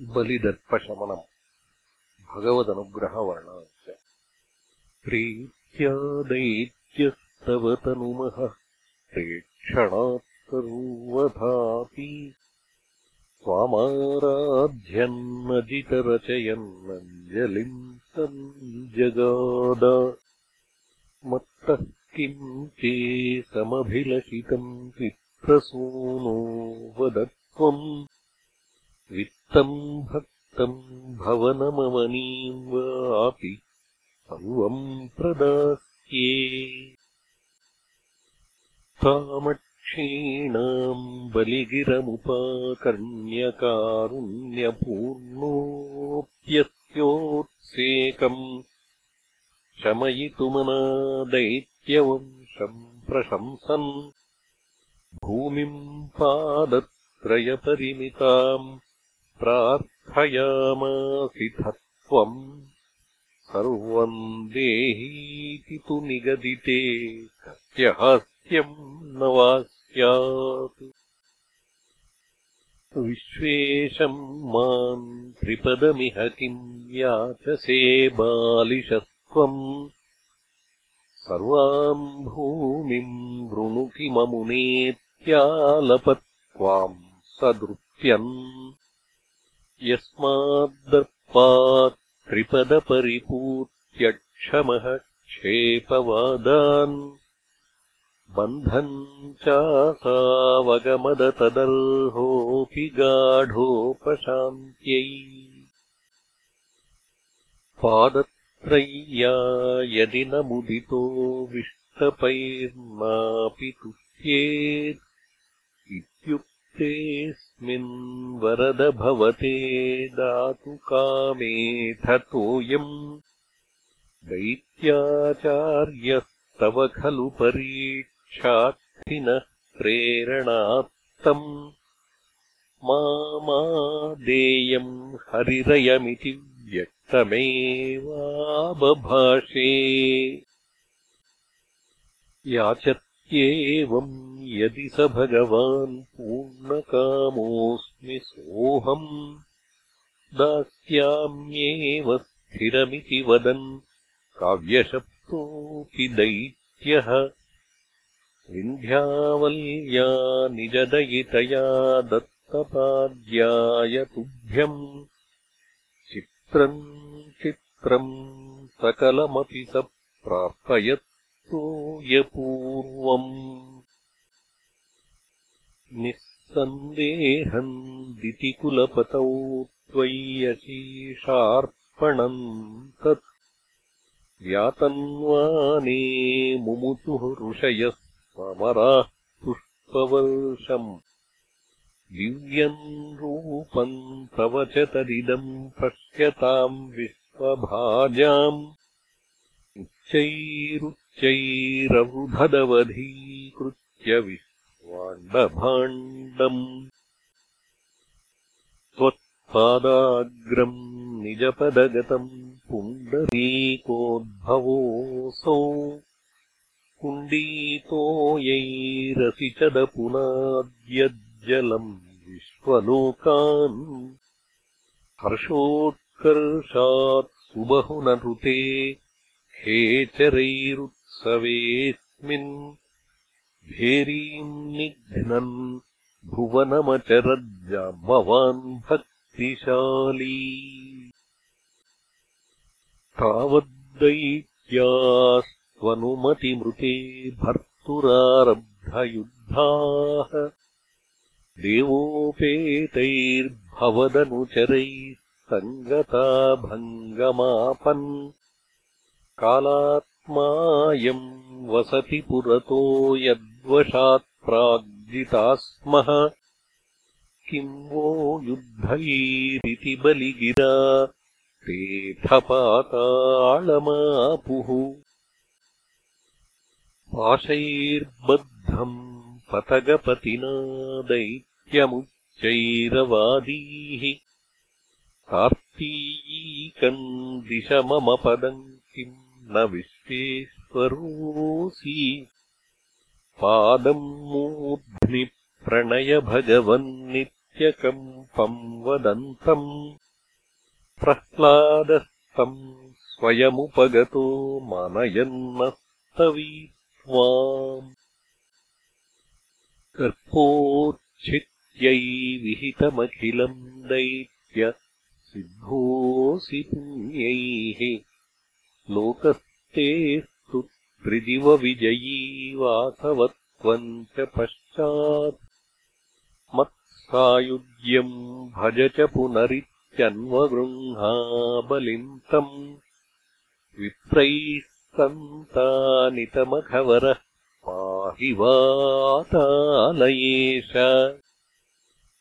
बलिदर्पशमनम्। भगवदनुग्रहवर्णाच्च प्रीत्या दैत्यस्तव तनुमः प्रेक्षणात् सर्वथापि स्वामाराध्यन्नजितरचयन्नञ्जलिम् सञ्जगाद मत्तः किम् चे समभिलषितम् पिप्रसूनो वदत्वम् वित्तम् भक्तम् भवनमवनीम् वापि सर्वम् प्रदास्ये। तामक्षीणाम् बलिगिरमुपाकर्ण्यकारुण्यपूर्णोऽप्यस्योत्सेकम् शमयितुमनादैत्यवंशम् प्रशंसन्। भूमिम् पादत्रयपरिमिताम् प्रार्थयामासिथत्वम् सर्वम् देहीति तु निगदिते कस्यहास्यम् न वा स्यात् विश्वेशम् माम् त्रिपदमिह किम् याचसे बालिशत्वम् सर्वाम् भूमिम् वृणुकिममुनेत्यालपत्वाम् सदृत्यन् यस्माद्दर्पात् त्रिपदपरिपूत्यक्षमः क्षेपवादान्। बन्धम् चासावगमदतदर्होऽपि गाढोपशान्त्यै। पादत्रय्या यदि न मुदितो विष्टपैर्नापि तुष्येत्। इत्युक्तेऽस्मिन् वरद भवते दातु कामेऽथतोऽयम् दैत्याचार्यस्तव खलु परीक्षार्थिनः प्रेरणात्तम्। मा देयम् हरिरयमिति व्यक्तमेवाबभाषे। याचत्येवम् यदि स भगवान् पूर्णकामोऽस्मि सोऽहम् दास्याम्येव स्थिरमिति वदन् काव्यशप्तोऽपि दैत्यः। विन्ध्यावल्या निजदयितया दत्तपाद्याय तुभ्यम् चित्रम् चित्रम् सकलमपि स प्रार्थयत्तोयपूर्वम् निःसन्देहम् दितिकुलपतौ त्वय्यशीषार्पणम् तत् व्यातन्वाने मुमुचुः ऋषयः समराः पुष्पवर्षम् दिव्यम् रूपम् तव च तदिदम् पश्यताम् विश्वभाजाम् उच्चैरुच्चैरवृधदवधीकृत्य विश्वाण्डभाण्डम् त्वत्पादाग्रम् निजपदगतम् पुण्डरीकोद्भवोऽसौ। कुण्डीतोयैरसिचदपुनाद्यज्जलम् विश्वलोकान्। हर्षोत्कर्षात् सुबहुनृते खेचरैरुत्सवेऽस्मिन् भेरीम् निघ्नन् भुवनमचरज्जाम्बवान् भक्तिशाली। तावद्दैत्यास्त्वनुमतिमृते भर्तुरारब्धयुद्धाः। देवोपेतैर्भवदनुचरैः सङ्गता भङ्गमापन् कालात्मायम् वसति पुरतो यद्वशात्प्राग्जिता स्मः किम् वो युद्धैरिति बलिगिरा? तेऽथपाताळमापुः पाशैर्बद्धम् पतगपतिना दैत्यमुच्चैरवादीः कार्तीयीकम् पदम् किम् न विश्वेश्वरोऽसि पादम् मूर्ध्नि प्रणय भगवन्नित्य प्रत्यकम्पम् वदन्तम् प्रह्लादस्तम् स्वयमुपगतो मानयन्नस्तवीत्वाम्। गर्पोच्छित्यै विहितमखिलम् दैत्य सिद्धोऽसि पुण्यैः लोकस्तेस्तु त्रिदिवविजयी वासवत्वम् च पश्चात् मत्सायुज्यम् भज च पुनरित्यन्वगृह्णाबलिम् तम् विप्रैः सन्तानितमखवरः पाहि वातालयेश